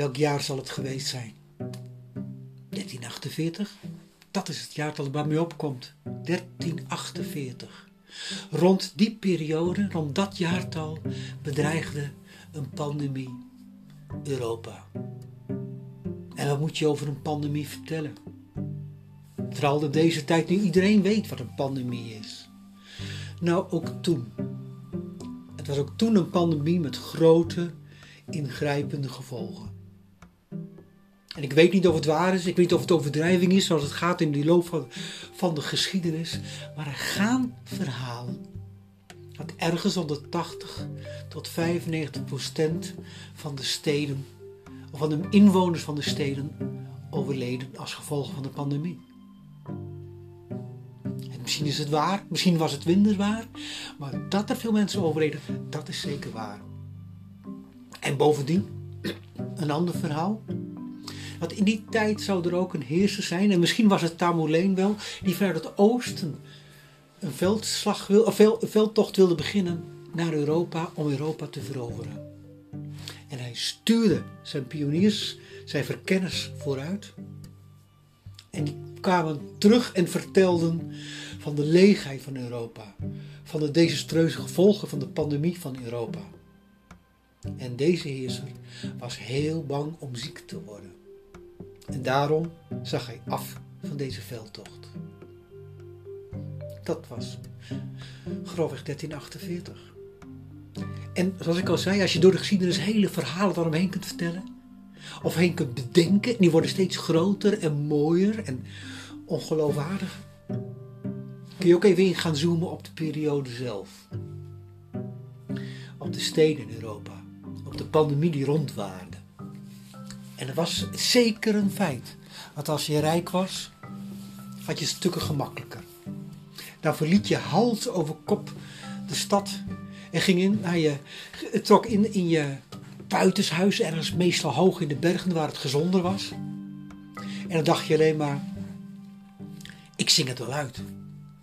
Welk jaar zal het geweest zijn? 1348? Dat is het jaartal dat bij mij opkomt. 1348. Rond die periode, rond dat jaartal, bedreigde een pandemie Europa. En wat moet je over een pandemie vertellen? Vooral in deze tijd nu iedereen weet wat een pandemie is. Nou, ook toen. Het was ook toen een pandemie met grote, ingrijpende gevolgen. En ik weet niet of het waar is, ik weet niet of het overdrijving is, zoals het gaat in die loop van, van de geschiedenis. Maar er gaan verhalen dat ergens onder 80 tot 95 procent van de steden, of van de inwoners van de steden, overleden als gevolg van de pandemie. En misschien is het waar, misschien was het minder waar, maar dat er veel mensen overleden, dat is zeker waar. En bovendien, een ander verhaal. Want in die tijd zou er ook een heerser zijn, en misschien was het Tamerleen wel, die vanuit het oosten een, veldslag of veldtocht wilde beginnen naar Europa om Europa te veroveren. En hij stuurde zijn pioniers, zijn verkenners vooruit. En die kwamen terug en vertelden van de leegheid van Europa, van de desastreuze gevolgen van de pandemie van Europa. En deze heerser was heel bang om ziek te worden. En daarom zag hij af van deze veldtocht. Dat was grofweg 1348. En zoals ik al zei, als je door de geschiedenis hele verhalen daaromheen kunt vertellen, of heen kunt bedenken, die worden steeds groter en mooier en ongeloofwaardig, kun je ook even in gaan zoomen op de periode zelf. Op de steden in Europa, op de pandemie die rondwaarde. En dat was zeker een feit. Want als je rijk was, had je stukken gemakkelijker. Dan verliet je hals over kop de stad en ging in naar je, trok in, in je buitenshuis, ergens meestal hoog in de bergen waar het gezonder was. En dan dacht je alleen maar, ik zing het wel uit,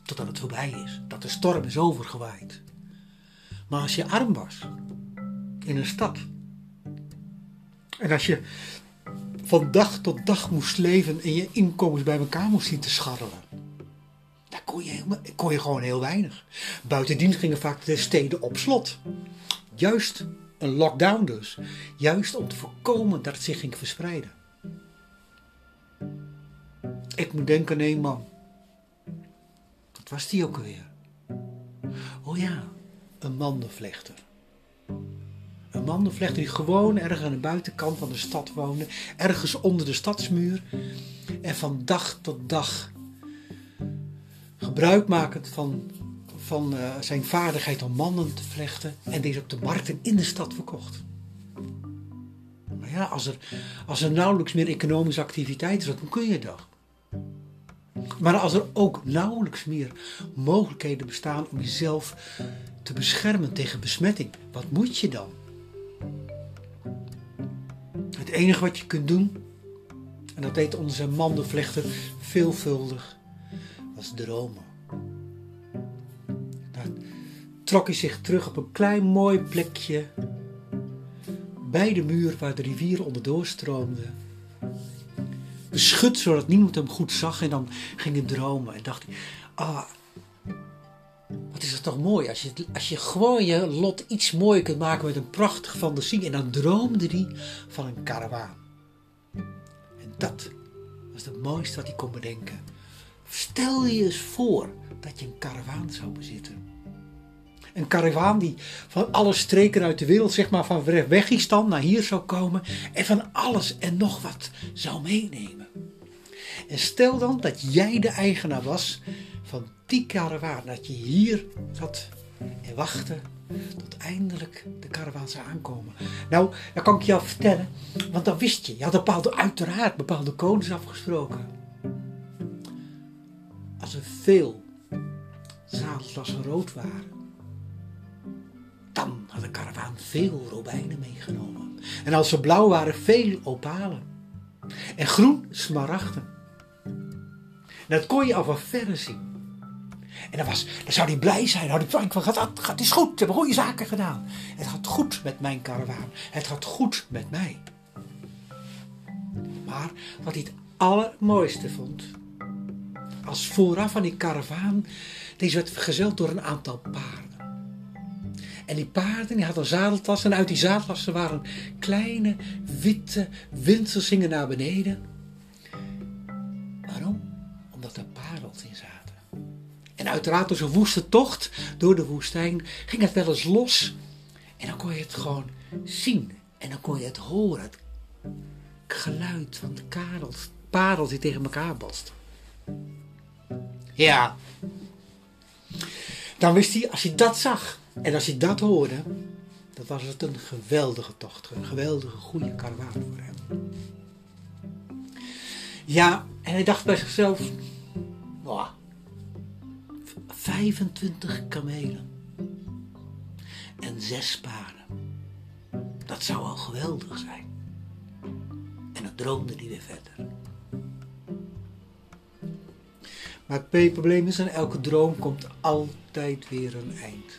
totdat het voorbij is, dat de storm is overgewaaid. Maar als je arm was, in een stad, en als je van dag tot dag moest leven en je inkomens bij elkaar moest zien te scharrelen. Daar kon je, kon je gewoon heel weinig. Buitendien gingen vaak de steden op slot. Juist een lockdown dus. Juist om te voorkomen dat het zich ging verspreiden. Ik moet denken aan één man. Wat was die ook alweer? Oh ja, een mandenvlechter. Mandenvlechter die gewoon ergens aan de buitenkant van de stad woonde, ergens onder de stadsmuur. En van dag tot dag gebruikmakend van, van uh, zijn vaardigheid om manden te vlechten en deze op de markten in de stad verkocht. Maar ja, als er, als er nauwelijks meer economische activiteit is, dan kun je dat. Maar als er ook nauwelijks meer mogelijkheden bestaan om jezelf te beschermen tegen besmetting, wat moet je dan? Het enige wat je kunt doen, en dat deed onze mandenvlechter veelvuldig, was dromen. Dan trok hij zich terug op een klein mooi plekje bij de muur waar de rivier onderdoor stroomde. Beschut zodat niemand hem goed zag en dan ging hij dromen en dacht hij, ah, wat is het toch mooi als je, als je gewoon je lot iets mooier kunt maken met een prachtige fantasie. En dan droomde hij van een karavaan. En dat was het mooiste wat hij kon bedenken. Stel je eens voor dat je een karavaan zou bezitten. Een karavaan die van alle streken uit de wereld, zeg maar van Wegistan naar hier zou komen. En van alles en nog wat zou meenemen. En stel dan dat jij de eigenaar was van die karavaan. Dat je hier zat en wachtte tot eindelijk de karavaan zou aankomen. Nou, dat kan ik jou vertellen, want dan wist je. Je had bepaalde, uiteraard bepaalde codes afgesproken. Als er veel zadelslassen rood waren, dan had de karavaan veel robijnen meegenomen. En als ze blauw waren, veel opalen. En groen, smaragden. En dat kon je al van verre zien. En dan, was, dan zou hij blij zijn. Nou, van, gaat, het is goed, we hebben goede zaken gedaan. Het gaat goed met mijn karavaan. Het gaat goed met mij. Maar wat hij het allermooiste vond, als vooraf van die karavaan, deze werd vergezeld door een aantal paarden. En die paarden die hadden zadeltassen en uit die zadeltassen waren kleine witte windselsingen naar beneden. En uiteraard door zo'n woeste tocht door de woestijn ging het wel eens los. En dan kon je het gewoon zien. En dan kon je het horen. Het geluid van de karels, parels die tegen elkaar botsten. Ja. Dan wist hij, als hij dat zag en als hij dat hoorde, dan was het een geweldige tocht. Een geweldige, goede karavaan voor hem. Ja, en hij dacht bij zichzelf, wow, 25 kamelen en zes paarden. Dat zou al geweldig zijn. En dan droomde hij weer verder. Maar het probleem is, aan elke droom komt altijd weer een eind.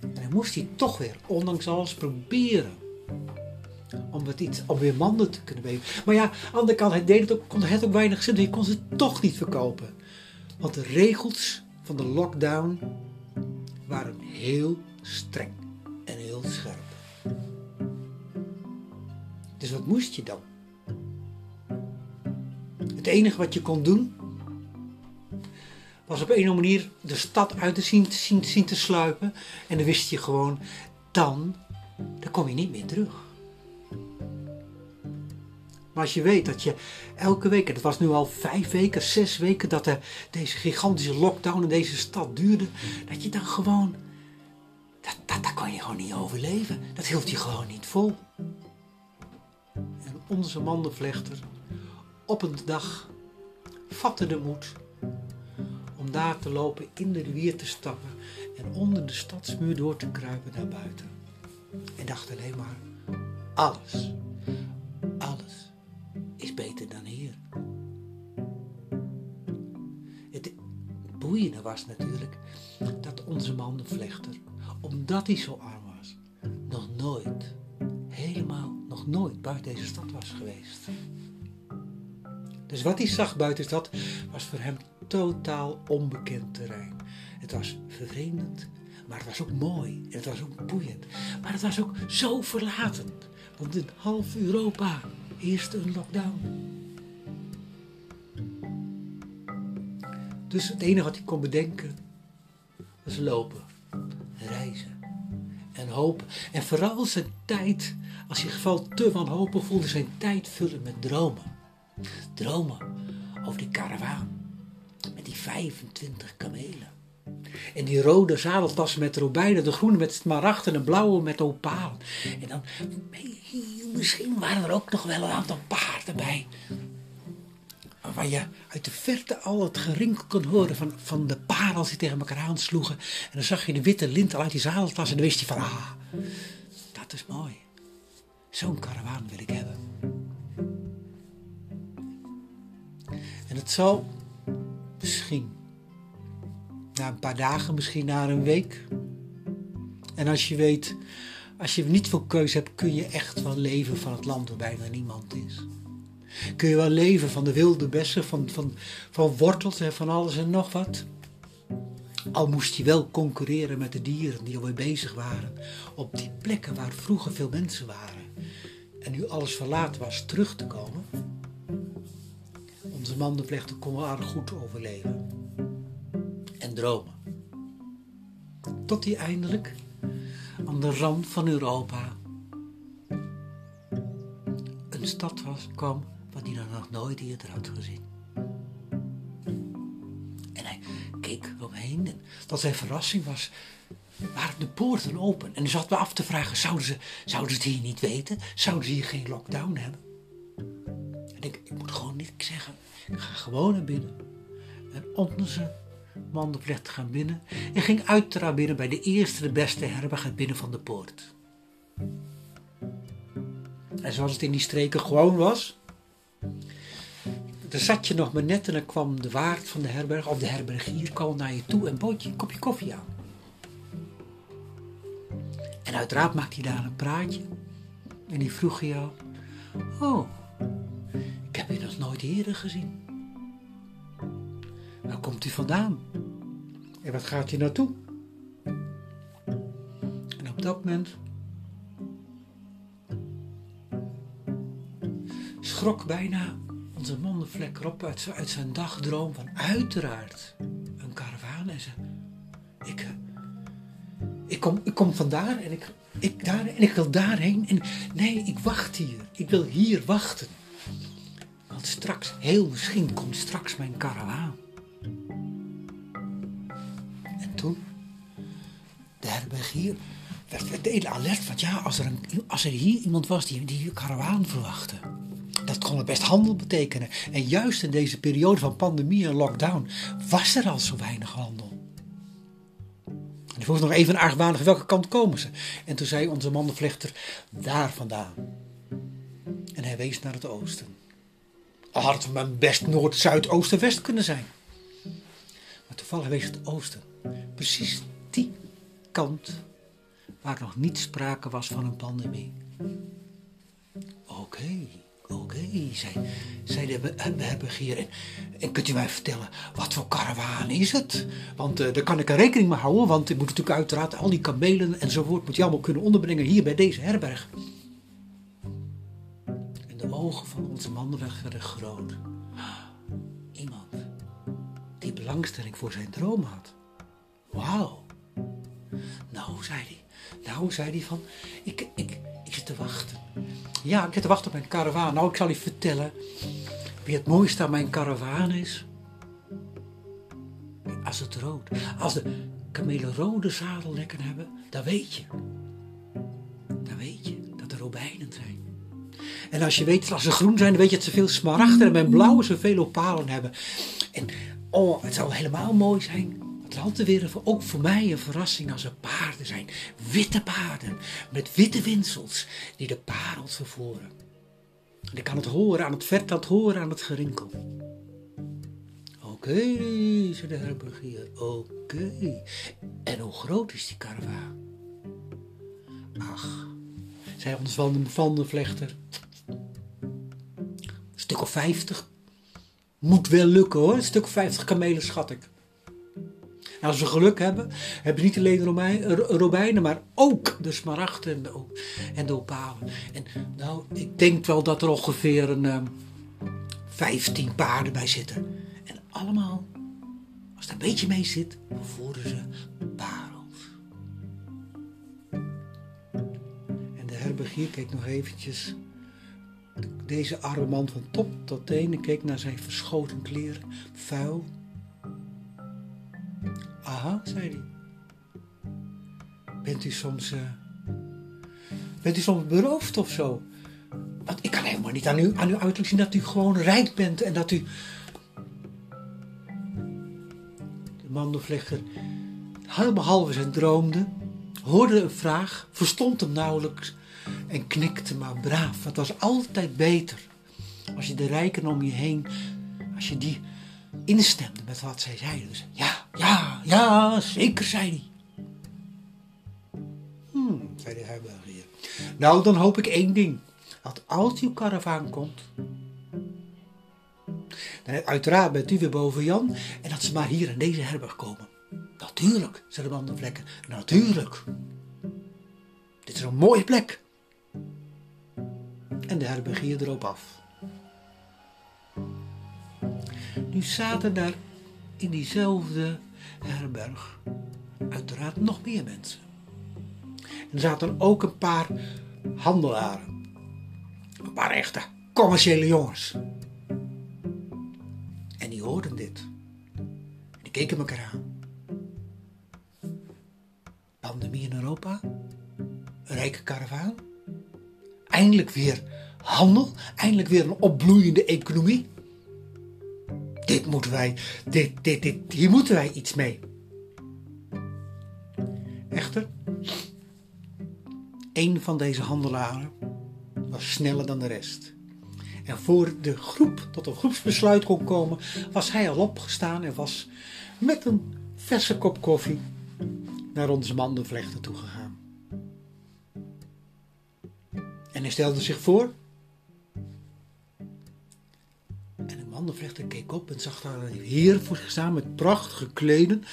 En dan moest hij toch weer, ondanks alles, proberen. Om, het iets, om weer mannen te kunnen weten. Maar ja, aan de andere kant, hij deed het ook, kon het ook weinig zin. Hij kon ze toch niet verkopen. Want de regels van de lockdown waren heel streng en heel scherp. Dus wat moest je dan? Het enige wat je kon doen, was op een of andere manier de stad uit te zien, zien, te sluipen. En dan wist je gewoon, dan, dan kom je niet meer terug. Maar als je weet dat je elke week, en het was nu al vijf weken, zes weken, dat de, deze gigantische lockdown in deze stad duurde, dat je dan gewoon, dat, dat, dat kon je gewoon niet overleven. Dat hield je gewoon niet vol. En onze mandenvlechter, op een dag, vatte de moed om daar te lopen, in de rivier te stappen en onder de stadsmuur door te kruipen naar buiten. En dacht alleen maar, alles, alles is beter dan hier. Het boeiende was natuurlijk dat onze mandenvlechter, omdat hij zo arm was, nog nooit, helemaal nog nooit buiten deze stad was geweest. Dus wat hij zag buiten de stad was voor hem totaal onbekend terrein. Het was vervreemdend, maar het was ook mooi. Het was ook boeiend. Maar het was ook zo verlaten. Want in half Europa eerst een lockdown. Dus het enige wat hij kon bedenken was lopen, reizen en hopen. En vooral zijn tijd, als hij geval te wanhopig voelde, zijn tijd vullen met dromen. Dromen over die karavaan met die 25 kamelen. En die rode zadeltassen met robijnen, de groene met smaragd en de blauwe met opaal. En dan, misschien waren er ook nog wel een aantal paarden bij. Waar je uit de verte al het gerinkel kon horen van, van de parels die tegen elkaar aansloegen. En dan zag je de witte lint al uit die zadeltas en dan wist je van, ah, dat is mooi. Zo'n karavaan wil ik hebben. En het zal misschien na een paar dagen, misschien na een week. En als je weet, als je niet veel keuze hebt, kun je echt wel leven van het land waar bijna niemand is. Kun je wel leven van de wilde bessen, van, van, van wortels en van alles en nog wat. Al moest je wel concurreren met de dieren die alweer bezig waren op die plekken waar vroeger veel mensen waren. En nu alles verlaten was terug te komen. Onze mandenvlechten konden aardig goed overleven. Tot hij eindelijk aan de rand van Europa een stad was, kwam wat hij nog nooit eerder had gezien. En hij keek omheen en tot zijn verrassing was, waren de poorten open. En hij zat me af te vragen, zouden ze, zouden ze het hier niet weten? Zouden ze hier geen lockdown hebben? En ik, ik moet gewoon niks zeggen. Ik ga gewoon naar binnen. En onze mandenvlecht gaan binnen. En ging uiteraard binnen bij de eerste, de beste herberg binnen van de poort. En zoals het in die streken gewoon was. Daar zat je nog maar net en dan kwam de waard van de herberg, of de herbergier, kwam naar je toe en bood je een kopje koffie aan. En uiteraard maakte hij daar een praatje. En die vroeg jou, Oh, ik heb u nog nooit eerder gezien. Waar komt u vandaan? En wat gaat u naartoe? En op dat moment schrok bijna onze mondenvlek op uit, uit zijn dagdroom van uiteraard een karavaan. En ze, ik, eh, ik, kom, ik kom vandaar en ik, ik, daar, en ik wil daarheen. En nee, ik wacht hier. Ik wil hier wachten. Want straks, heel misschien, komt straks mijn karavaan. De herbergier werd meteen alert. Want ja, als er, er hier iemand was die die karavaan verwachtte dat kon best handel betekenen. En juist in deze periode van pandemie en lockdown was er al zo weinig handel. En ik vroeg nog even argwanig welke kant komen ze. En toen zei onze mandenvlechter daar vandaan. En hij wees naar het oosten. Al had het best noord, zuid, oosten, west kunnen zijn. Maar toevallig wees het oosten. Precies die kant waar nog niet sprake was van een pandemie. Oké. Oké, zei, zei de herbergier. En, en kunt u mij vertellen, wat voor karavaan is het? Want uh, daar kan ik er rekening mee houden, want ik moet natuurlijk uiteraard al die kamelen enzovoort moet je allemaal kunnen onderbrengen hier bij deze herberg. En de ogen van onze man werden groot. Iemand die belangstelling voor zijn droom had. Wauw. Nou, zei hij. Nou, zei hij van, ik, ik, ik zit te wachten. Ja, ik zit te wachten op mijn karavaan. Nou, ik zal je vertellen wie het mooiste aan mijn karavaan is. Als het rood, als de kamelen rode zadellekken hebben, dan weet je. Dan weet je dat er robijnen zijn. En als je weet, als ze groen zijn, dan weet je dat ze veel smaragden en blauwe ze veel opalen hebben. En oh, het zou helemaal mooi zijn plantenwerven ook voor mij een verrassing als er paarden zijn. Witte paarden met witte winsels die de parels vervoeren. En ik kan het horen aan het vet, dat horen aan het gerinkel. Oké, zei de herbergier, oké. En hoe groot is die karavaan? Ach, zei ons van de vlechter. Een stuk of vijftig. Moet wel lukken hoor, een stuk of vijftig kamelen schat ik. Als we geluk hebben, hebben niet alleen robijnen, maar ook de smaragden en de, en de opalen. En nou, ik denk wel dat er ongeveer een um, ehm, 15 paarden bij zitten. En allemaal, als er een beetje mee zit, voeren ze parels. En de herbergier keek nog eventjes deze arme man van top tot teen en keek naar zijn verschoten kleren, vuil Aha, zei hij. Bent u soms. Uh, bent u soms beroofd of zo? Want ik kan helemaal niet aan, u, aan uw uiterlijk zien dat u gewoon rijk bent en dat u. De mandelvlechter, halve zijn droomde, hoorde een vraag, verstond hem nauwelijks en knikte maar braaf. Het was altijd beter als je de rijken om je heen, als je die instemde met wat zij zeiden. Dus ja, ja, ja, zeker, zei hij. Hmm, zei de herbergier. Nou, dan hoop ik één ding. Dat als uw karavaan komt, dan uiteraard bent u weer boven Jan en dat ze maar hier in deze herberg komen. Natuurlijk, zei de man vlekken. Natuurlijk. Dit is een mooie plek. En de herbergier erop af. Nu zaten daar in diezelfde herberg uiteraard nog meer mensen. En er zaten ook een paar handelaren. Een paar echte commerciële jongens. En die hoorden dit. Die keken elkaar aan. Pandemie in Europa. Rijke karavaan. Eindelijk weer handel. Eindelijk weer een opbloeiende economie dit moeten wij, dit, dit, dit, hier moeten wij iets mee. Echter, een van deze handelaren was sneller dan de rest. En voor de groep tot een groepsbesluit kon komen, was hij al opgestaan en was met een verse kop koffie naar onze mandenvlechter toe gegaan. En hij stelde zich voor mandenvlechter keek op en zag daar een heer voor zich staan met prachtige kleden.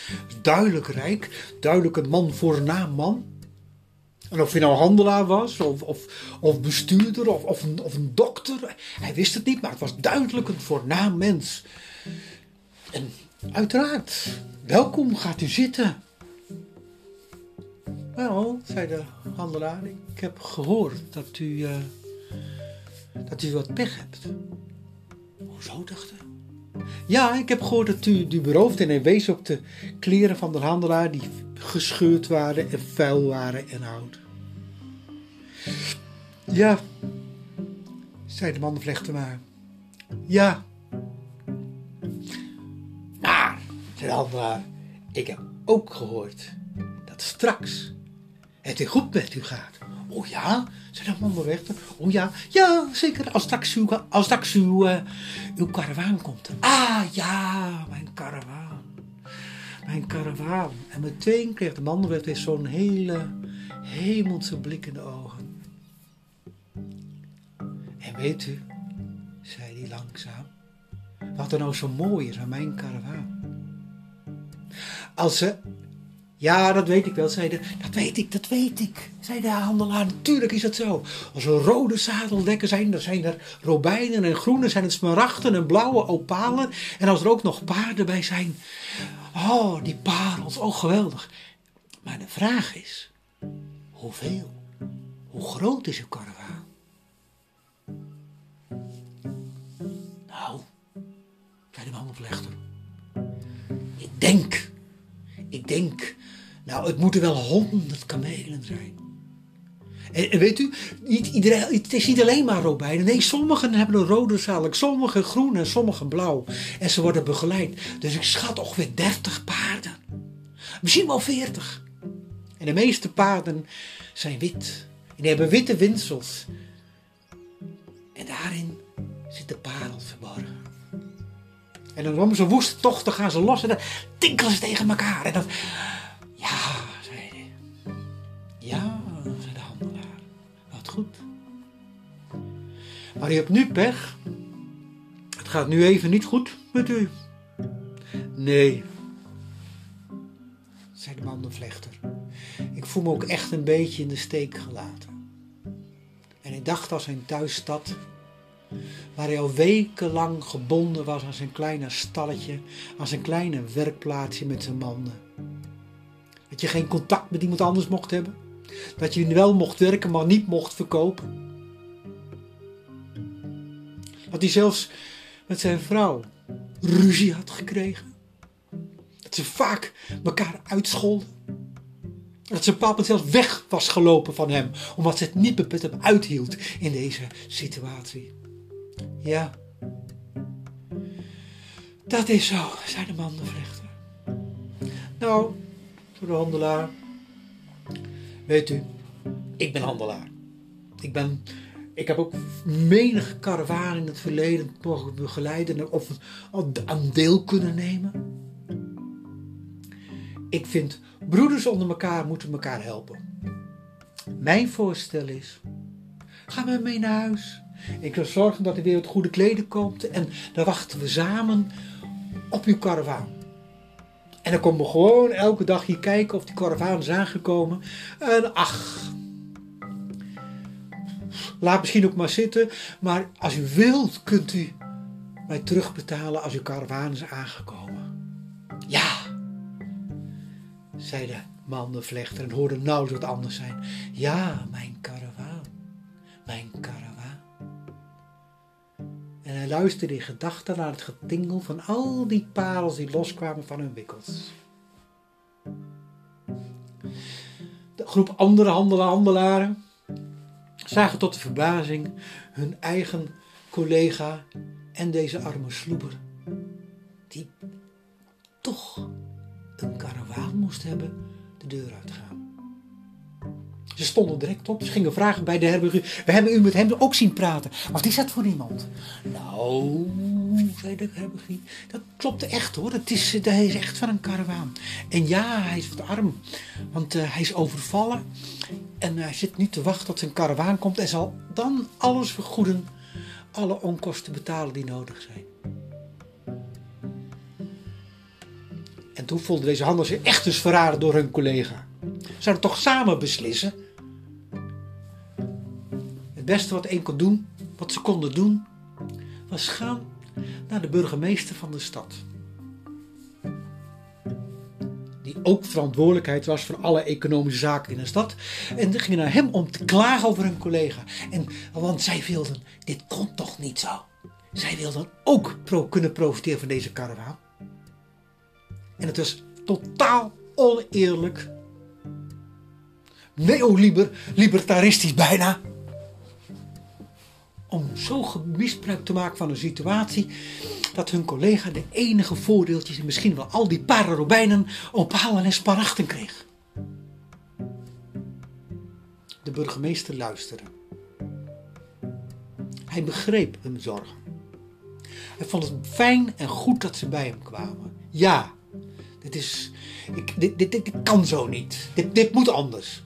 Duidelijk rijk, duidelijk een man voornaam man. En of hij nou handelaar was, of, of, of bestuurder, of, of, een, of een dokter. Hij wist het niet, maar het was duidelijk een voornaam mens. En uiteraard, welkom, gaat u zitten. Wel, zei de handelaar, ik heb gehoord dat u, uh, dat u wat pech hebt. Hoezo, dacht hij? Ja, ik heb gehoord dat u, u beroofd en hij wees op de kleren van de handelaar die gescheurd waren en vuil waren en oud. Ja, zei de mandenvlechter maar. Ja. Maar, zei de handelaar, ik heb ook gehoord dat straks het weer goed met u gaat. Oh ja, zei de mandenvlechter. Oh ja, ja, zeker, als straks, uw, als straks uw, karavaan komt. Ah ja, mijn karavaan. Mijn karavaan. En meteen kreeg de mandenvlechter zo'n hele hemelse blik in de ogen. En weet u, zei hij langzaam, wat er nou zo mooi is aan mijn karavaan. Als ze. Ja, dat weet ik wel, zei de. Dat weet ik, dat weet ik, zei de handelaar. Natuurlijk is dat zo. Als er rode zadeldekken zijn, dan zijn er robijnen en groene zijn het smaragden en blauwe opalen. En als er ook nog paarden bij zijn. Oh, die parels, oh geweldig. Maar de vraag is, hoeveel? Hoe groot is uw karavaan? Nou, zei de mandenvlechter. Ik denk, ik denk, nou het moeten wel honderd kamelen zijn. En, weet u, niet iedereen, het is niet alleen maar robijnen. Nee, sommigen hebben een rode zadel, sommigen groen en sommigen blauw. En ze worden begeleid. Dus ik schat ongeveer 30 paarden. Misschien wel 40. En de meeste paarden zijn wit. En die hebben witte winsels. En daarin zit de parel verborgen. En dan komen ze woest toch, dan gaan ze los en dan tinkelen ze tegen elkaar. En dan, ja, zei hij. Ja, zei de handelaar. Wat goed. Maar u hebt nu pech. Het gaat nu even niet goed met u. Nee, zei de mandenvlechter. Ik voel me ook echt een beetje in de steek gelaten. En ik dacht aan zijn thuisstad, waar hij al wekenlang gebonden was aan zijn kleine stalletje, aan zijn kleine werkplaatsje met zijn manden. Dat je geen contact met iemand anders mocht hebben. Dat je wel mocht werken, maar niet mocht verkopen. Dat hij zelfs met zijn vrouw ruzie had gekregen. Dat ze vaak elkaar uitscholden. Dat zijn papa zelfs weg was gelopen van hem, omdat ze het niet met hem uithield in deze situatie. Ja, dat is zo, zei de mandenvlechter. Nou, de handelaar. Weet u, ik ben handelaar. Ik ben, ik heb ook menige karavaan in het verleden mogen begeleiden of aan deel kunnen nemen. Ik vind broeders onder elkaar moeten elkaar helpen. Mijn voorstel is: ga met mee naar huis. Ik zal zorgen dat er weer goede kleden komt en dan wachten we samen op uw karavaan. En dan komen we gewoon elke dag hier kijken of die karavaan is aangekomen. En ach, laat misschien ook maar zitten. Maar als u wilt, kunt u mij terugbetalen als uw karavaan is aangekomen. Ja, zei de mandenvlechter en hoorde nauwelijks wat anders zijn. Ja, mijn karavaan, mijn karavaan. En hij luisterde in gedachten naar het getingel van al die parels die loskwamen van hun wikkels. De groep andere handelaren zagen tot de verbazing hun eigen collega en deze arme sloeber, die toch een karavaan moest hebben, de deur uitgaan. Ze stonden direct op. Ze gingen vragen bij de herbergier. We hebben u met hem ook zien praten. Wat is dat voor iemand? Nou, zei de herbergier. Dat klopte echt hoor. Dat is, eh, hij is echt van een karavaan. En ja, hij is wat arm. Want eh, hij is overvallen. En hij zit nu te wachten tot zijn karavaan komt. En zal dan alles vergoeden. Alle onkosten betalen die nodig zijn. En toen voelde deze handel zich echt eens verraden door hun collega. Zouden toch samen beslissen Beste wat één kon doen, wat ze konden doen, was gaan naar de burgemeester van de stad. Die ook verantwoordelijkheid was voor alle economische zaken in de stad. En die gingen naar hem om te klagen over hun collega. En, want zij wilden, dit kon toch niet zo. Zij wilden ook pro, kunnen profiteren van deze karavaan. En het was totaal oneerlijk. Neolibertaristisch bijna. Om zo misbruik te maken van een situatie dat hun collega de enige voordeeltjes en misschien wel al die paardenrobijnen, opalen en sparachten kreeg. De burgemeester luisterde. Hij begreep hun zorgen. Hij vond het fijn en goed dat ze bij hem kwamen. Ja, dit, is, ik, dit, dit, dit, kan zo niet. Dit, dit moet anders.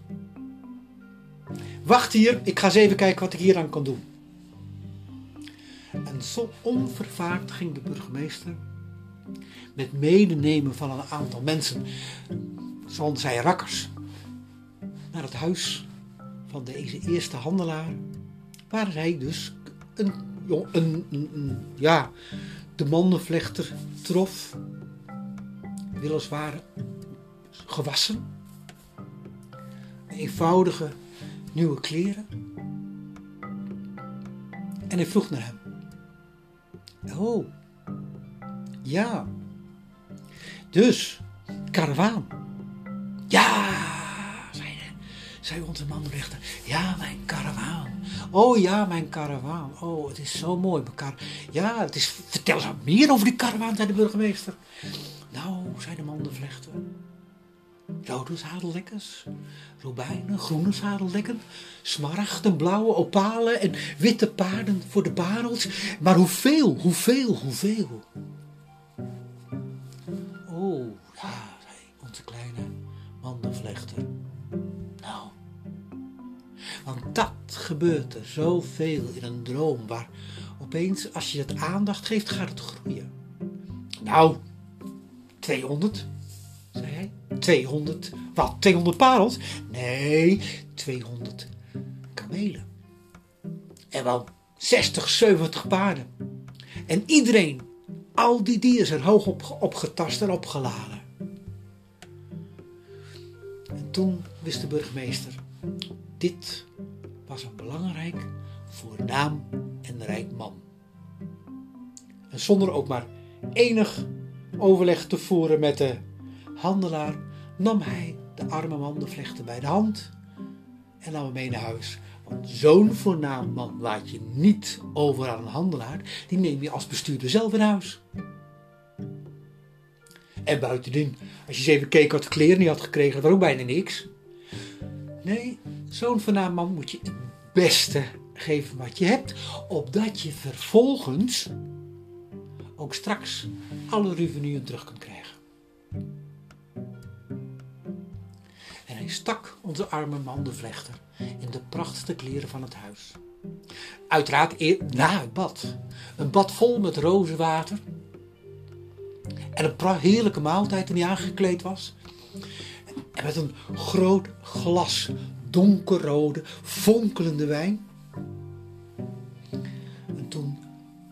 Wacht hier, ik ga eens even kijken wat ik hier aan kan doen. En zo onvervaard ging de burgemeester met medenemen van een aantal mensen, zoals zij rakkers, naar het huis van deze eerste handelaar, waar hij dus een, een, ja, de mandenvlechter trof, weliswaar gewassen, eenvoudige nieuwe kleren. En hij vroeg naar hem. Oh, ja. Dus, karavaan. Ja, zei, zei onze manrechter. Ja, mijn karavaan. Oh ja, mijn karavaan. Oh, het is zo mooi. Mijn ja, het is, vertel eens wat meer over die karavaan, zei de burgemeester. Nou, zei de mandenvlechter. Rode zadeldekkers, robijnen, groene zadeldekken, smaragden, blauwe opalen en witte paarden voor de parels. Maar hoeveel, hoeveel, hoeveel? Oh, ja, zei onze kleine mandenvlechter. Nou, want dat gebeurt er zoveel in een droom waar opeens als je het aandacht geeft gaat het groeien. Nou, 200 zei hij. 200, wat, 200 parels? Nee, 200 kamelen. En wel 60, 70 paarden. En iedereen, al die dieren zijn hoog op, opgetast en opgeladen. En toen wist de burgemeester, dit was een belangrijk, voornaam en rijk man. En zonder ook maar enig overleg te voeren met de handelaar nam hij de arme man de vlechten bij de hand en nam hem mee naar huis. Want zo'n voornaam man laat je niet over aan een handelaar, die neem je als bestuurder zelf in huis. En buitendien, als je eens even keek wat de kleren hij had gekregen, was ook bijna niks. Nee, zo'n voornaam man moet je het beste geven wat je hebt, opdat je vervolgens ook straks alle revenuen terug kunt krijgen. Stak onze arme man de vlechter in de prachtigste kleren van het huis. Uiteraard na het bad. Een bad vol met rozenwater. En een heerlijke maaltijd toen hij aangekleed was. En met een groot glas donkerrode, fonkelende wijn. En toen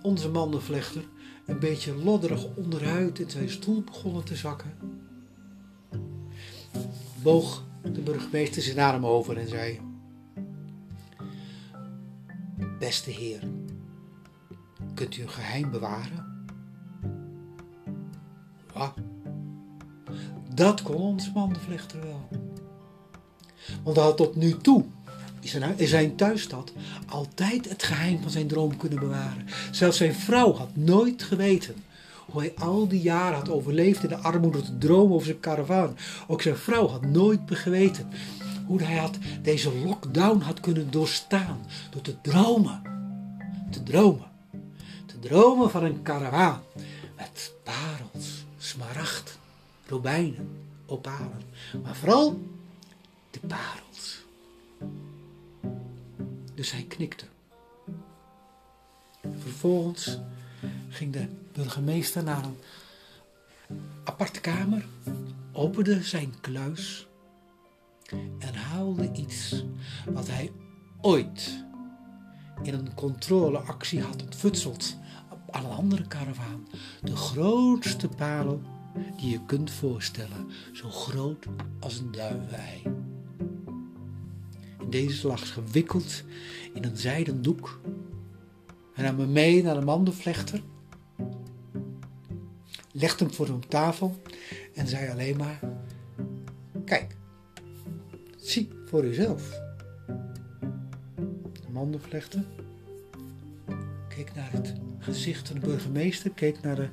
onze mandenvlechter een beetje lodderig onderuit in zijn stoel begonnen te zakken, boog de burgemeester zich naar hem over en zei: Beste heer, kunt u een geheim bewaren? Dat kon onze mandenvlechter wel. Want hij had tot nu toe in zijn thuisstad altijd het geheim van zijn droom kunnen bewaren. Zelfs zijn vrouw had nooit geweten hoe hij al die jaren had overleefd in de armoede te dromen over zijn karavaan. Ook zijn vrouw had nooit geweten hoe hij had deze lockdown had kunnen doorstaan door te dromen. Te dromen. Te dromen van een karavaan met parels, smaragden, robijnen, opalen. Maar vooral de parels. Dus hij knikte. Vervolgens ging de burgemeester naar een aparte kamer, opende zijn kluis en haalde iets wat hij ooit in een controleactie had ontfutseld aan een andere karavaan. De grootste parel die je kunt voorstellen, zo groot als een duivenei. En deze lag gewikkeld in een zijden doek en nam me mee naar de mandenvlechter, legde hem voor op tafel en zei alleen maar: Kijk, zie voor uzelf. De mandenvlechter keek naar het gezicht van de burgemeester, keek naar de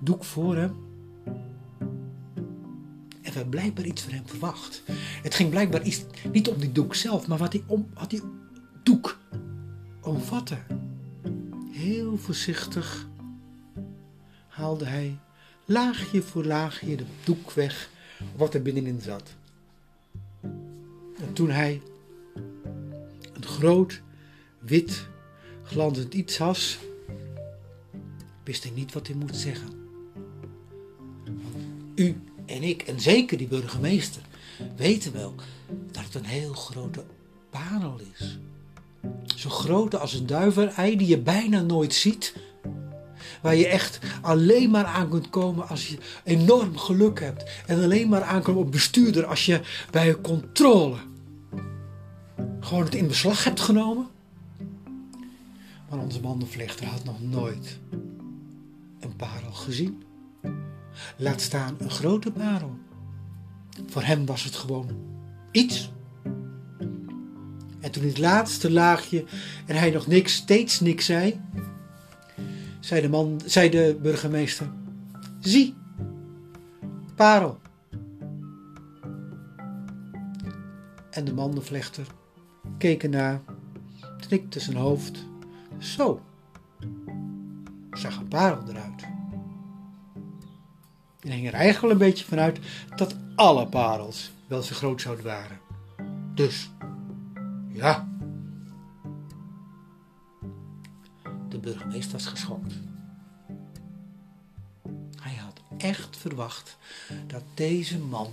doek voor hem. En werd blijkbaar iets van hem verwacht. Het ging blijkbaar iets, niet om die doek zelf, maar wat die, om, wat die doek omvatte. Heel voorzichtig haalde hij laagje voor laagje de doek weg wat er binnenin zat. En toen hij een groot, wit, glanzend iets was, wist hij niet wat hij moest zeggen. U en ik, en zeker die burgemeester, weten wel dat het een heel grote parel is. Zo groot als een duivenei die je bijna nooit ziet. Waar je echt alleen maar aan kunt komen als je enorm geluk hebt. En alleen maar aankomt op bestuurder als je bij controle gewoon het in beslag hebt genomen. Maar onze mandenvlechter had nog nooit een parel gezien. Laat staan een grote parel. Voor hem was het gewoon iets. En toen het laatste laagje en hij nog niks, steeds niks zei, zei de, man, zei de burgemeester: Zie, parel. En de mandenvlechter keek ernaar, knikte zijn hoofd. Zo, zag een parel eruit. En hing er eigenlijk een beetje vanuit dat alle parels wel zo groot zouden waren. Dus, ja. De burgemeester was geschokt. Hij had echt verwacht dat deze man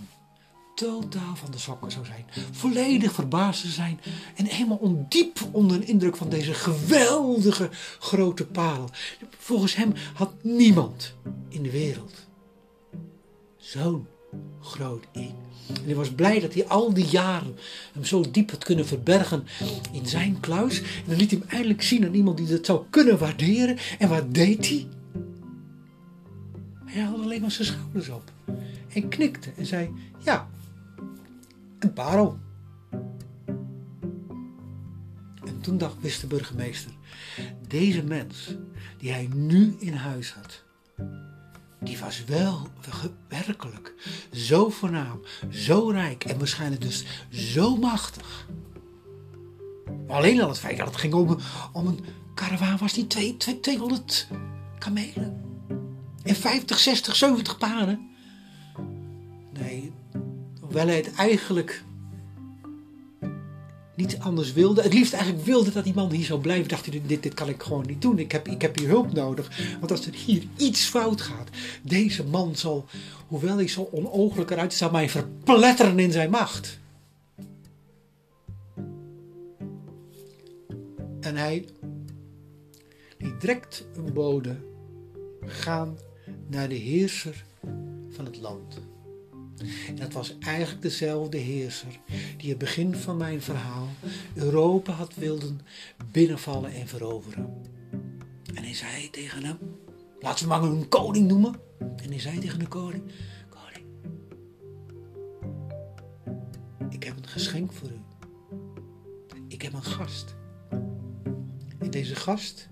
totaal van de sokken zou zijn. Volledig verbaasd zou zijn. En helemaal ondiep onder de indruk van deze geweldige grote parel. Volgens hem had niemand in de wereld zo'n groot in. En hij was blij dat hij al die jaren hem zo diep had kunnen verbergen in zijn kluis. En dan liet hij hem eindelijk zien aan iemand die dat zou kunnen waarderen. En wat deed hij? Hij haalde alleen maar zijn schouders op. En knikte en zei, ja, een parel. En toen dacht, wist de burgemeester, deze mens die hij nu in huis had, die was wel werkelijk zo voornaam, zo rijk en waarschijnlijk dus zo machtig. alleen al het feit dat het ging om, om een karavaan was die 200 kamelen. En 50, 60, 70 paarden. Nee, hoewel hij het eigenlijk niet anders wilde. Het liefst eigenlijk wilde dat die man hier zou blijven. Dacht hij, dit, dit kan ik gewoon niet doen. Ik heb, ik heb hier hulp nodig. Want als er hier iets fout gaat, deze man zal, hoewel hij zo onogelijk eruit zal mij verpletteren in zijn macht. En hij liet direct een bode gaan naar de heerser van het land. En dat was eigenlijk dezelfde heerser die het begin van mijn verhaal Europa had wilden binnenvallen en veroveren. En hij zei tegen hem, laten we maar een koning noemen. En hij zei tegen de koning, koning, ik heb een geschenk voor u. Ik heb een gast. En deze gast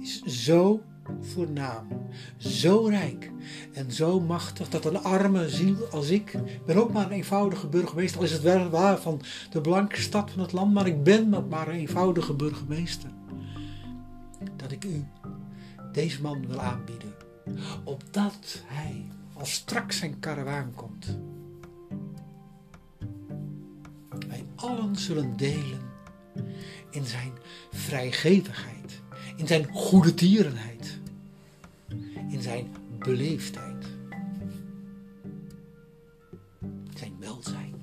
is zo voornaam, zo rijk en zo machtig dat een arme ziel als ik, ben ook maar een eenvoudige burgemeester, al is het wel waar van de blanke stad van het land, maar ik ben maar een eenvoudige burgemeester. Dat ik u deze man wil aanbieden, opdat hij, als straks zijn karavaan komt, wij allen zullen delen in zijn vrijgevigheid, in zijn goede tierenheid in zijn beleefdheid, zijn welzijn.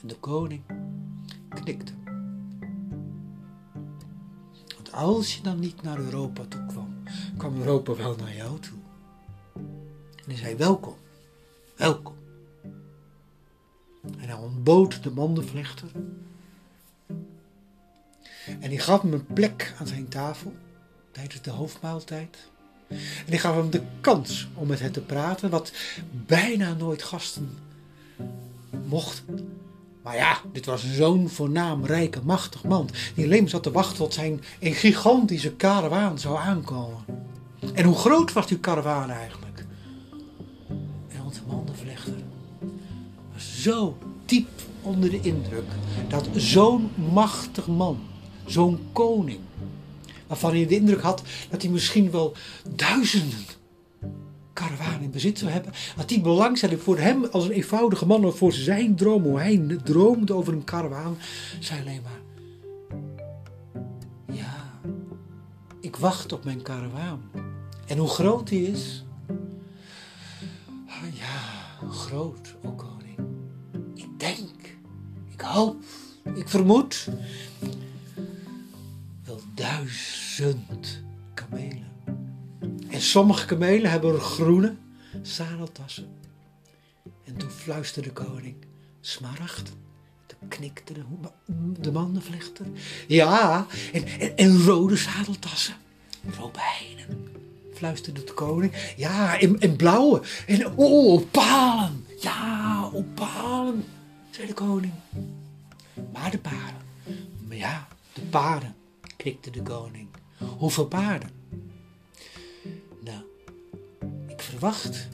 En de koning knikte. Want als je dan niet naar Europa toe kwam, kwam Europa wel naar jou toe. En hij zei: Welkom, welkom. En hij ontbood de mandenvlechter. En hij gaf hem een plek aan zijn tafel tijdens de hoofdmaaltijd. En hij gaf hem de kans om met hen te praten, wat bijna nooit gasten mochten. Maar ja, dit was zo'n voornaam, rijke, machtig man. Die alleen zat te wachten tot zijn een gigantische karavaan zou aankomen. En hoe groot was die karavaan eigenlijk? En onze mandenvlechter was zo diep onder de indruk dat zo'n machtig man, zo'n koning, waarvan hij de indruk had dat hij misschien wel duizenden karavaan in bezit zou hebben, dat die belangstelling voor hem als een eenvoudige man of voor zijn droom, hoe hij droomde over een karavaan, zei alleen maar: Ja, ik wacht op mijn karavaan. En hoe groot die is? Ah, ja, groot, o koning. Ik denk, ik hoop, ik vermoed wel duizend kamelen. En sommige kamelen hebben groene zadeltassen. En toen fluisterde de koning, smaragd. Toen knikte de, de mandenvlechter. Ja, en, en, rode zadeltassen. Robijnen, fluisterde de koning. Ja, en, en blauwe. En oh, opalen. Ja, opalen, zei de koning. Maar de paarden. Maar ja, de paarden, knikte de koning. Hoeveel paarden? verwacht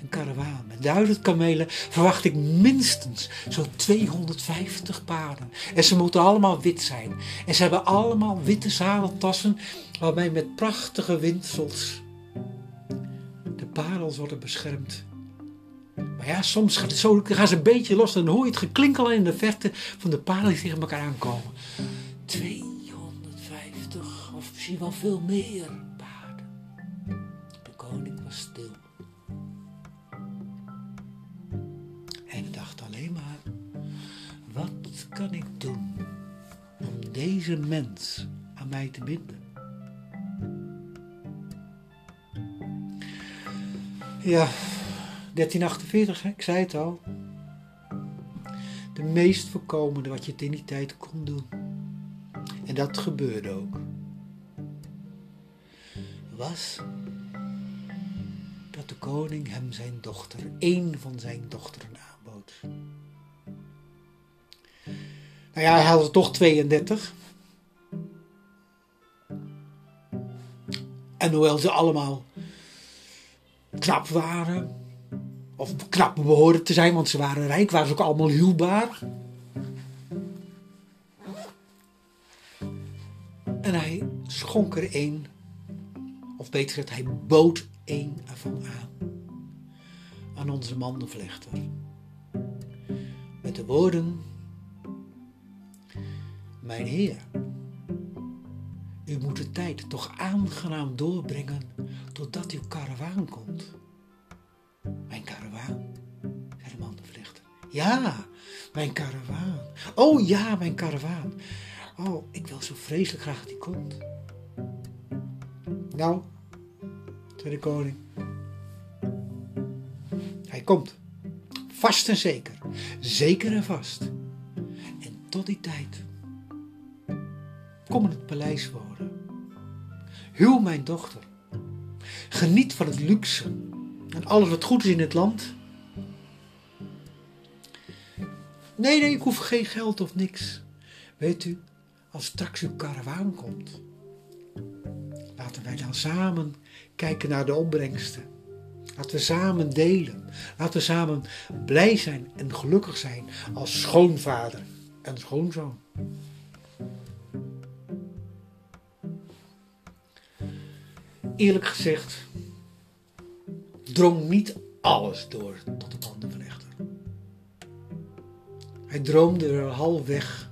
een karavaan met duizend kamelen, verwacht ik minstens zo'n 250 paarden. En ze moeten allemaal wit zijn. En ze hebben allemaal witte zadeltassen waarmee met prachtige windsels de parels worden beschermd. Maar ja, soms gaat het zo, gaan ze een beetje los en dan hoor je het geklinkel in de verte van de paarden die tegen elkaar aankomen. 250 misschien wel veel meer koning was stil. En dacht alleen maar, wat kan ik doen om deze mens aan mij te binden? Ja, 1348, ik zei het al. De meest voorkomende wat je in die tijd kon doen. En dat gebeurde ook. Was dat de koning hem zijn dochter, één van zijn dochteren aanbood. Nou ja, hij had er toch 32. En hoewel ze allemaal knap waren, of knap behoorden te zijn, want ze waren rijk, waren ze ook allemaal huwbaar. En hij schonk er één, of beter gezegd, hij bood één ervan aan. Aan onze mandenvlechter. Met de woorden: Mijn Heer, u moet de tijd toch aangenaam doorbrengen totdat uw karavaan komt. Mijn karavaan, zei de mandenvlechter. Ja, mijn karavaan. Oh ja, mijn karavaan. Oh, ik wil zo vreselijk graag dat hij komt. Nou, de koning. Hij komt. Vast en zeker. Zeker en vast. En tot die tijd. Kom in het paleis wonen. Huw mijn dochter. Geniet van het luxe en alles wat goed is in het land. Nee, nee, ik hoef geen geld of niks. Weet u, als straks uw karavaan komt, laten wij dan samen kijken naar de opbrengsten. Laten we samen delen. Laten we samen blij zijn en gelukkig zijn als schoonvader en schoonzoon. Eerlijk gezegd drong niet alles door tot de bandenverlechter. Hij droomde er halfweg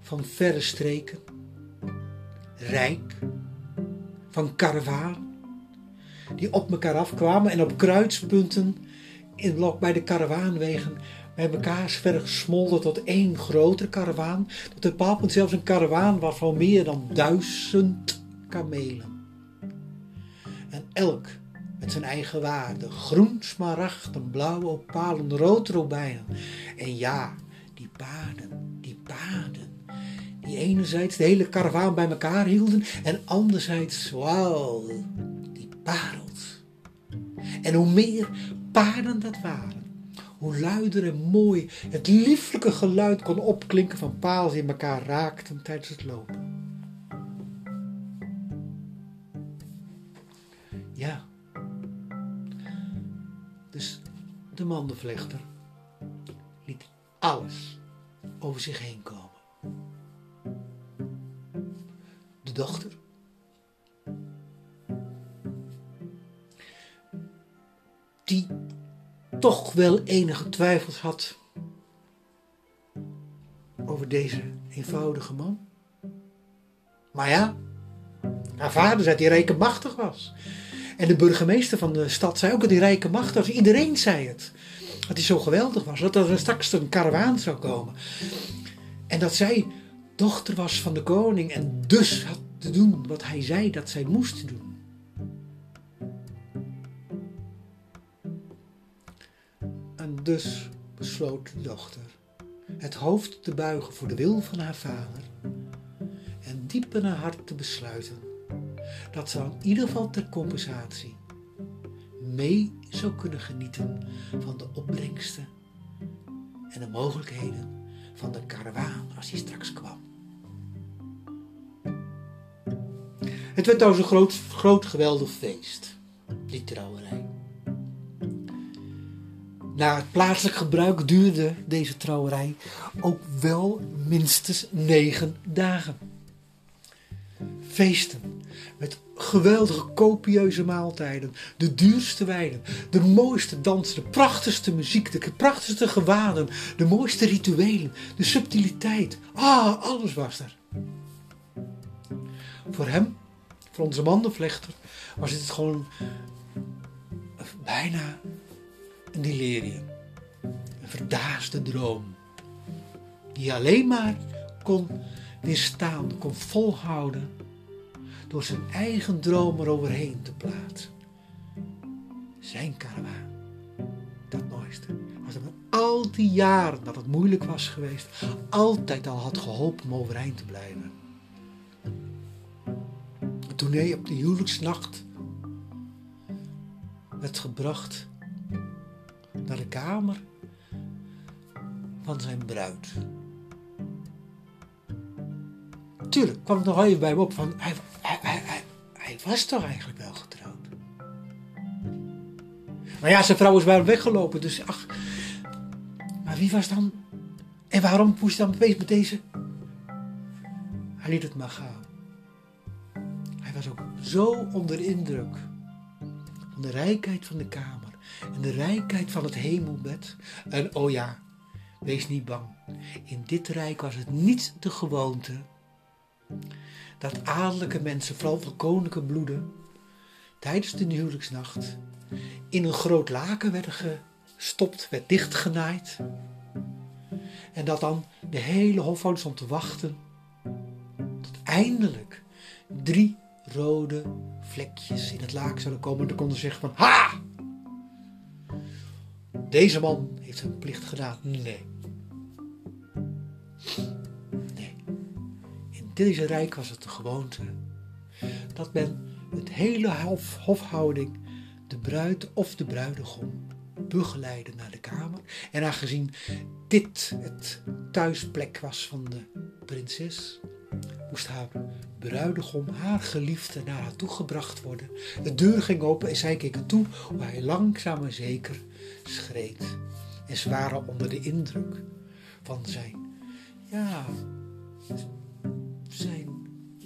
van verre streken, rijk, van karavaan die op elkaar afkwamen en op kruidspunten in bij de karavaanwegen bij elkaar verder tot één grotere karavaan. Tot bepaald punt zelfs een karavaan waarvan meer dan duizend kamelen. En elk met zijn eigen waarde. Groen, smaragd, blauwe opalen, rood robijnen. En ja, die paarden, die paarden. Die enerzijds de hele karavaan bij elkaar hielden en anderzijds, wauw, die parels. En hoe meer paarden dat waren, hoe luider en mooi het lieflijke geluid kon opklinken van paals die elkaar raakten tijdens het lopen. Ja. Dus de mandenvlechter liet alles over zich heen komen. Dochter die toch wel enige twijfels had over deze eenvoudige man. Maar ja, haar vader zei dat hij rijk machtig was. En de burgemeester van de stad zei ook dat hij rijk en machtig was. Iedereen zei het. Dat hij zo geweldig was. Dat er straks een karavaan zou komen. En dat zij dochter was van de koning en dus had te doen wat hij zei dat zij moest doen. dus besloot de dochter het hoofd te buigen voor de wil van haar vader en diep in haar hart te besluiten dat ze in ieder geval ter compensatie mee zou kunnen genieten van de opbrengsten en de mogelijkheden van de karavaan als die straks kwam. Het werd trouwens een groot, groot geweldig feest, die trouwerij. Naar het plaatselijk gebruik duurde deze trouwerij ook wel minstens negen dagen. Feesten met geweldige copieuze maaltijden, de duurste wijnen, de mooiste dansen, de prachtigste muziek, de prachtigste gewaden, de mooiste rituelen, de subtiliteit. Ah, alles was er. Voor hem, voor onze mandenvlechter, was dit gewoon bijna een delirium. Een verdaasde droom. Die alleen maar kon weerstaan, kon volhouden door zijn eigen droom eroverheen te plaatsen. Zijn karavaan, dat mooiste, was hem al die jaren dat het moeilijk was geweest, altijd al had geholpen om overeind te blijven. Toen hij op de huwelijksnacht werd gebracht naar de kamer van zijn bruid. Tuurlijk kwam het nog even bij hem op van hij, hij, hij, hij, was toch eigenlijk wel getrouwd. Maar ja, zijn vrouw is bij hem weggelopen, dus ach. Maar wie was dan? En waarom moest hij dan opeens met deze? Hij liet het maar gaan. Zo onder indruk van de rijkheid van de kamer en de rijkheid van het hemelbed. En oh ja, wees niet bang. In dit rijk was het niet de gewoonte dat adellijke mensen, vooral van koninklijke bloeden, tijdens de huwelijksnacht in een groot laken werden gestopt, werd dichtgenaaid. En dat dan de hele hofhouding stond te wachten tot eindelijk drie rode vlekjes in het laken zouden komen. En dan konden ze zeggen van, ha! Deze man heeft zijn plicht gedaan. Nee. Nee. In deze rijk was het de gewoonte dat men het hele hof, hofhouding, de bruid of de bruidegom, begeleidde naar de kamer. En aangezien dit het thuisplek was van de prinses, moest haar bruidegom, haar geliefde, naar haar toe gebracht worden. De deur ging open en zij keek toe hoe hij langzaam en zeker schreed. En ze waren onder de indruk van zijn, ja, zijn,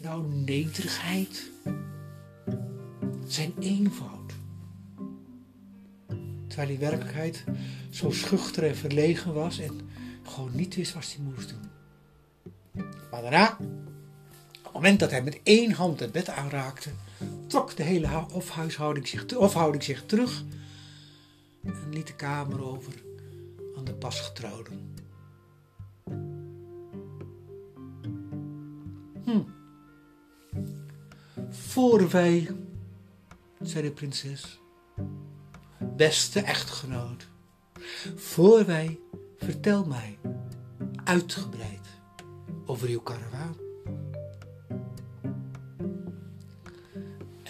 nou, nederigheid, zijn eenvoud. Terwijl hij werkelijkheid zo schuchter en verlegen was en gewoon niet wist wat hij moest doen. Maar daarna, het moment dat hij met één hand het bed aanraakte, trok de hele hofhuishouding zich, hofhouding zich terug en liet de kamer over aan de pasgetrouwden. Hm. Voor wij, zei de prinses, beste echtgenoot, voor wij, vertel mij uitgebreid over uw karavaan.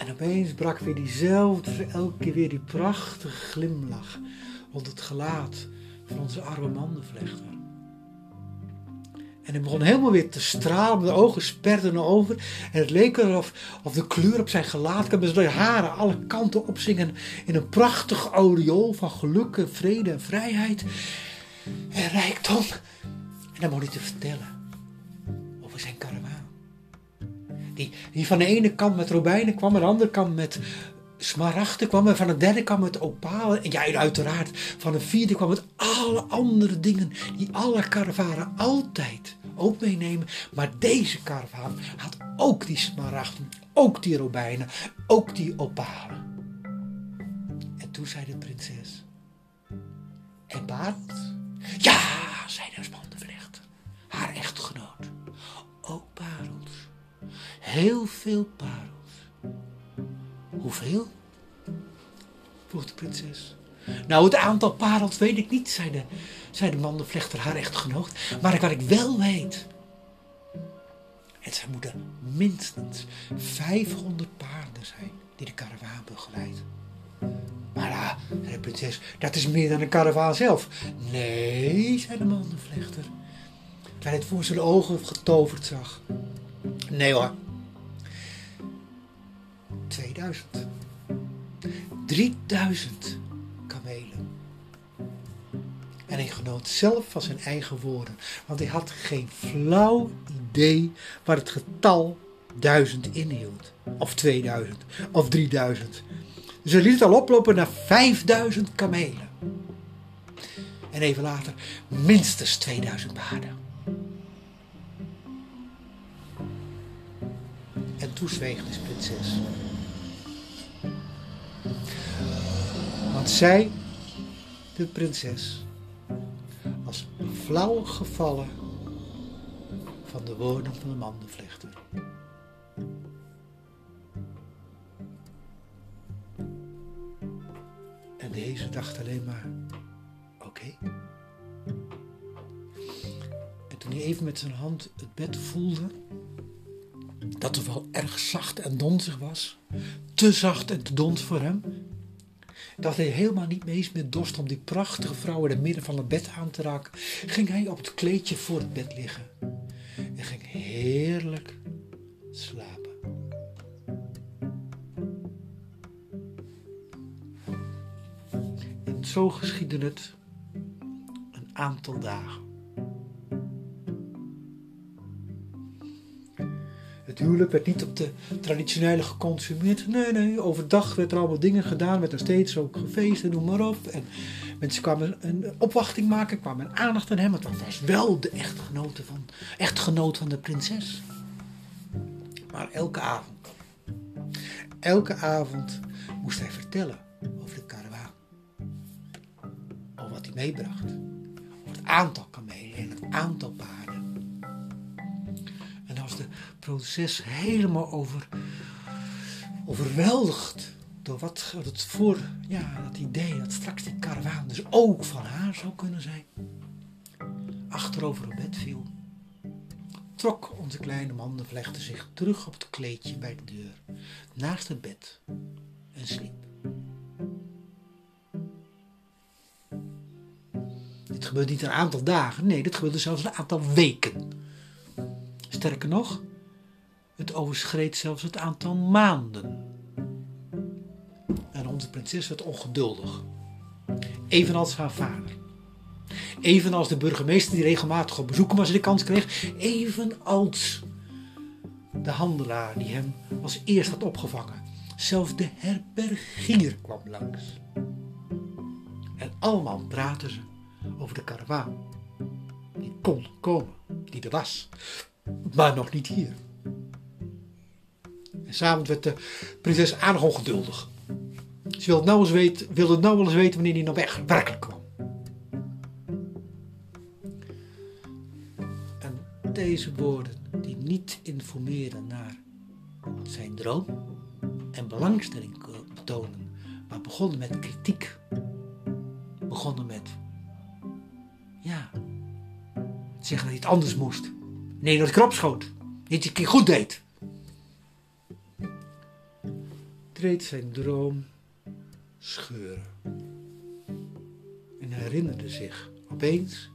En opeens brak weer diezelfde, elke keer weer die prachtige glimlach rond het gelaat van onze arme mandenvlechter. En hij begon helemaal weer te stralen, de ogen sperden over. En het leek alsof of de kleur op zijn gelaat kwam, zodat de haren alle kanten opzingen in een prachtig aureool van geluk, en vrede en vrijheid en rijkdom. En dan begon hij te vertellen over zijn karavaan. Die, van de ene kant met robijnen kwam, aan de andere kant met smaragden kwam en van de derde kwam het opalen. En ja, uiteraard, van de vierde kwam het alle andere dingen die alle karavanen altijd ook meenemen. Maar deze karavaan had ook die smaragden, ook die robijnen, ook die opalen. En toen zei de prinses, en Barend? Ja, zei de spandenvlechter, haar echtgenoot. Heel veel parels. Hoeveel? vroeg de prinses. Nou, het aantal parels weet ik niet, zei de, zei de mandenvlechter haar echtgenoot. Maar wat ik wel weet. Het zijn moeten minstens 500 paarden zijn die de karavaan begeleidt. Maar ja, zei de prinses, dat is meer dan een karavaan zelf. Nee, zei de mandenvlechter. Terwijl het voor zijn ogen getoverd zag. Nee hoor, 2000. 3000 kamelen. En hij genoot zelf van zijn eigen woorden, want hij had geen flauw idee waar het getal 1000 inhield. Of 2000, of 3000. Dus hij liet het al oplopen naar 5000 kamelen. En even later minstens 2000 paarden. En toen zweeg de prinses. Want zij, de prinses, was flauw gevallen van de woorden van de mandenvlechter. En deze dacht alleen maar, oké. En toen hij even met zijn hand het bed voelde, dat er wel erg zacht en donzig was, te zacht en te dons voor hem, dat hij helemaal niet meer met dorst om die prachtige vrouw in het midden van het bed aan te raken, ging hij op het kleedje voor het bed liggen en ging heerlijk slapen. En zo geschiedde het een aantal dagen. Het huwelijk werd niet op de traditionele geconsumeerd. Nee, nee, overdag werd er allemaal dingen gedaan. Werd er steeds ook gefeest en noem maar op. En mensen kwamen een opwachting maken, kwamen aandacht aan hem. Want dat was wel de echtgenote van, echtgenoot van de prinses. Maar elke avond, elke avond moest hij vertellen over de karavaan. Over wat hij meebracht. Over het aantal kamelen en het aantal paarden proces helemaal over, overweldigd door wat het voor, ja, dat idee dat straks die karavaan dus ook van haar zou kunnen zijn. Achterover op bed viel, trok onze kleine mandenvlechter zich terug op het kleedje bij de deur, naast het bed en sliep. Dit gebeurde niet een aantal dagen, nee, dit gebeurde zelfs een aantal weken. Sterker nog, het overschreed zelfs het aantal maanden. En onze prinses werd ongeduldig. Evenals haar vader. Evenals de burgemeester die regelmatig op bezoek was en de kans kreeg. Evenals de handelaar die hem als eerst had opgevangen. Zelfs de herbergier kwam langs. En allemaal praten ze over de karavaan. Die kon komen, die er was, maar nog niet hier. En s'avonds werd de prinses aardig ongeduldig. Ze wilde nou eens weten, wilde nou wel eens weten wanneer hij nou weg, werkelijk kwam. En deze woorden die niet informeren naar zijn droom en belangstelling betonen, maar begonnen met kritiek. Begonnen met, ja, zeggen dat hij het anders moest. Nee, dat ik erop schoot. Niet een keer goed deed. Treed zijn droom scheuren. En herinnerde zich opeens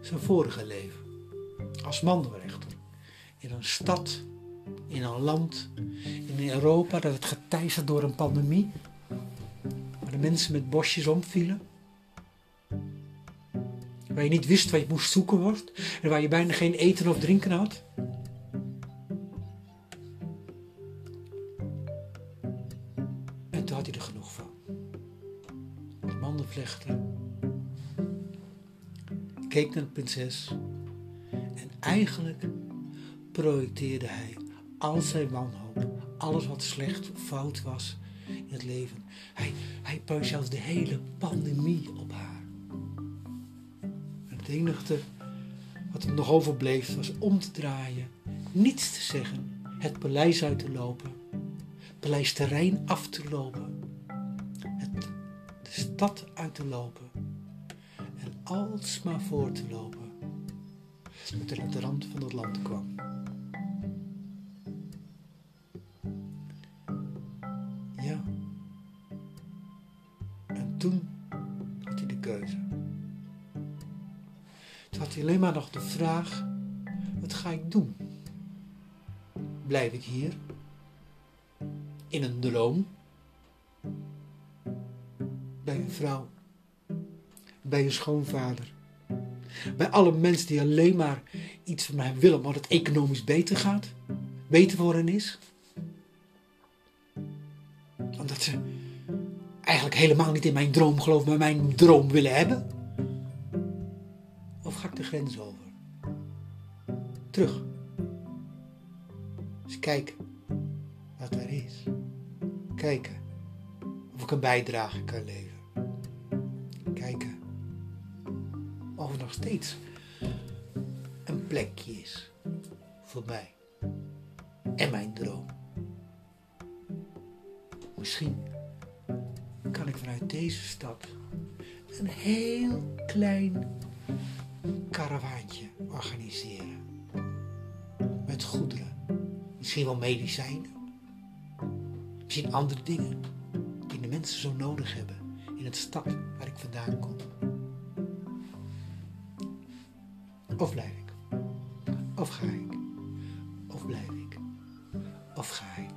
zijn vorige leven als mandelrechter in een stad, in een land, in Europa dat het geteisterd door een pandemie, waar de mensen met bosjes omvielen, waar je niet wist waar je moest zoeken wordt en waar je bijna geen eten of drinken had. En eigenlijk projecteerde hij al zijn wanhoop, alles wat slecht of fout was in het leven. Hij, hij zelfs de hele pandemie op haar. En het enige wat er nog overbleef was om te draaien, niets te zeggen, het paleis uit te lopen, het paleisterrein af te lopen, het, de stad uit te lopen en alsmaar voor te lopen de rand van het land kwam. Ja. En toen had hij de keuze. Toen had hij alleen maar nog de vraag: wat ga ik doen? Blijf ik hier? In een droom? Bij een vrouw? Bij een schoonvader? Bij alle mensen die alleen maar iets van mij willen, omdat het economisch beter gaat, beter voor hen is. Omdat ze eigenlijk helemaal niet in mijn droom geloven, maar mijn droom willen hebben. Of ga ik de grens over? Terug. Eens kijken wat er is. Kijken of ik een bijdrage kan leveren. Kijken of nog steeds een plekje is voor mij en mijn droom. Misschien kan ik vanuit deze stad een heel klein karavaantje organiseren. Met goederen, misschien wel medicijnen, misschien andere dingen die de mensen zo nodig hebben in het stad waar ik vandaan kom. Of blijf ik? Of ga ik? Of blijf ik? Of ga ik?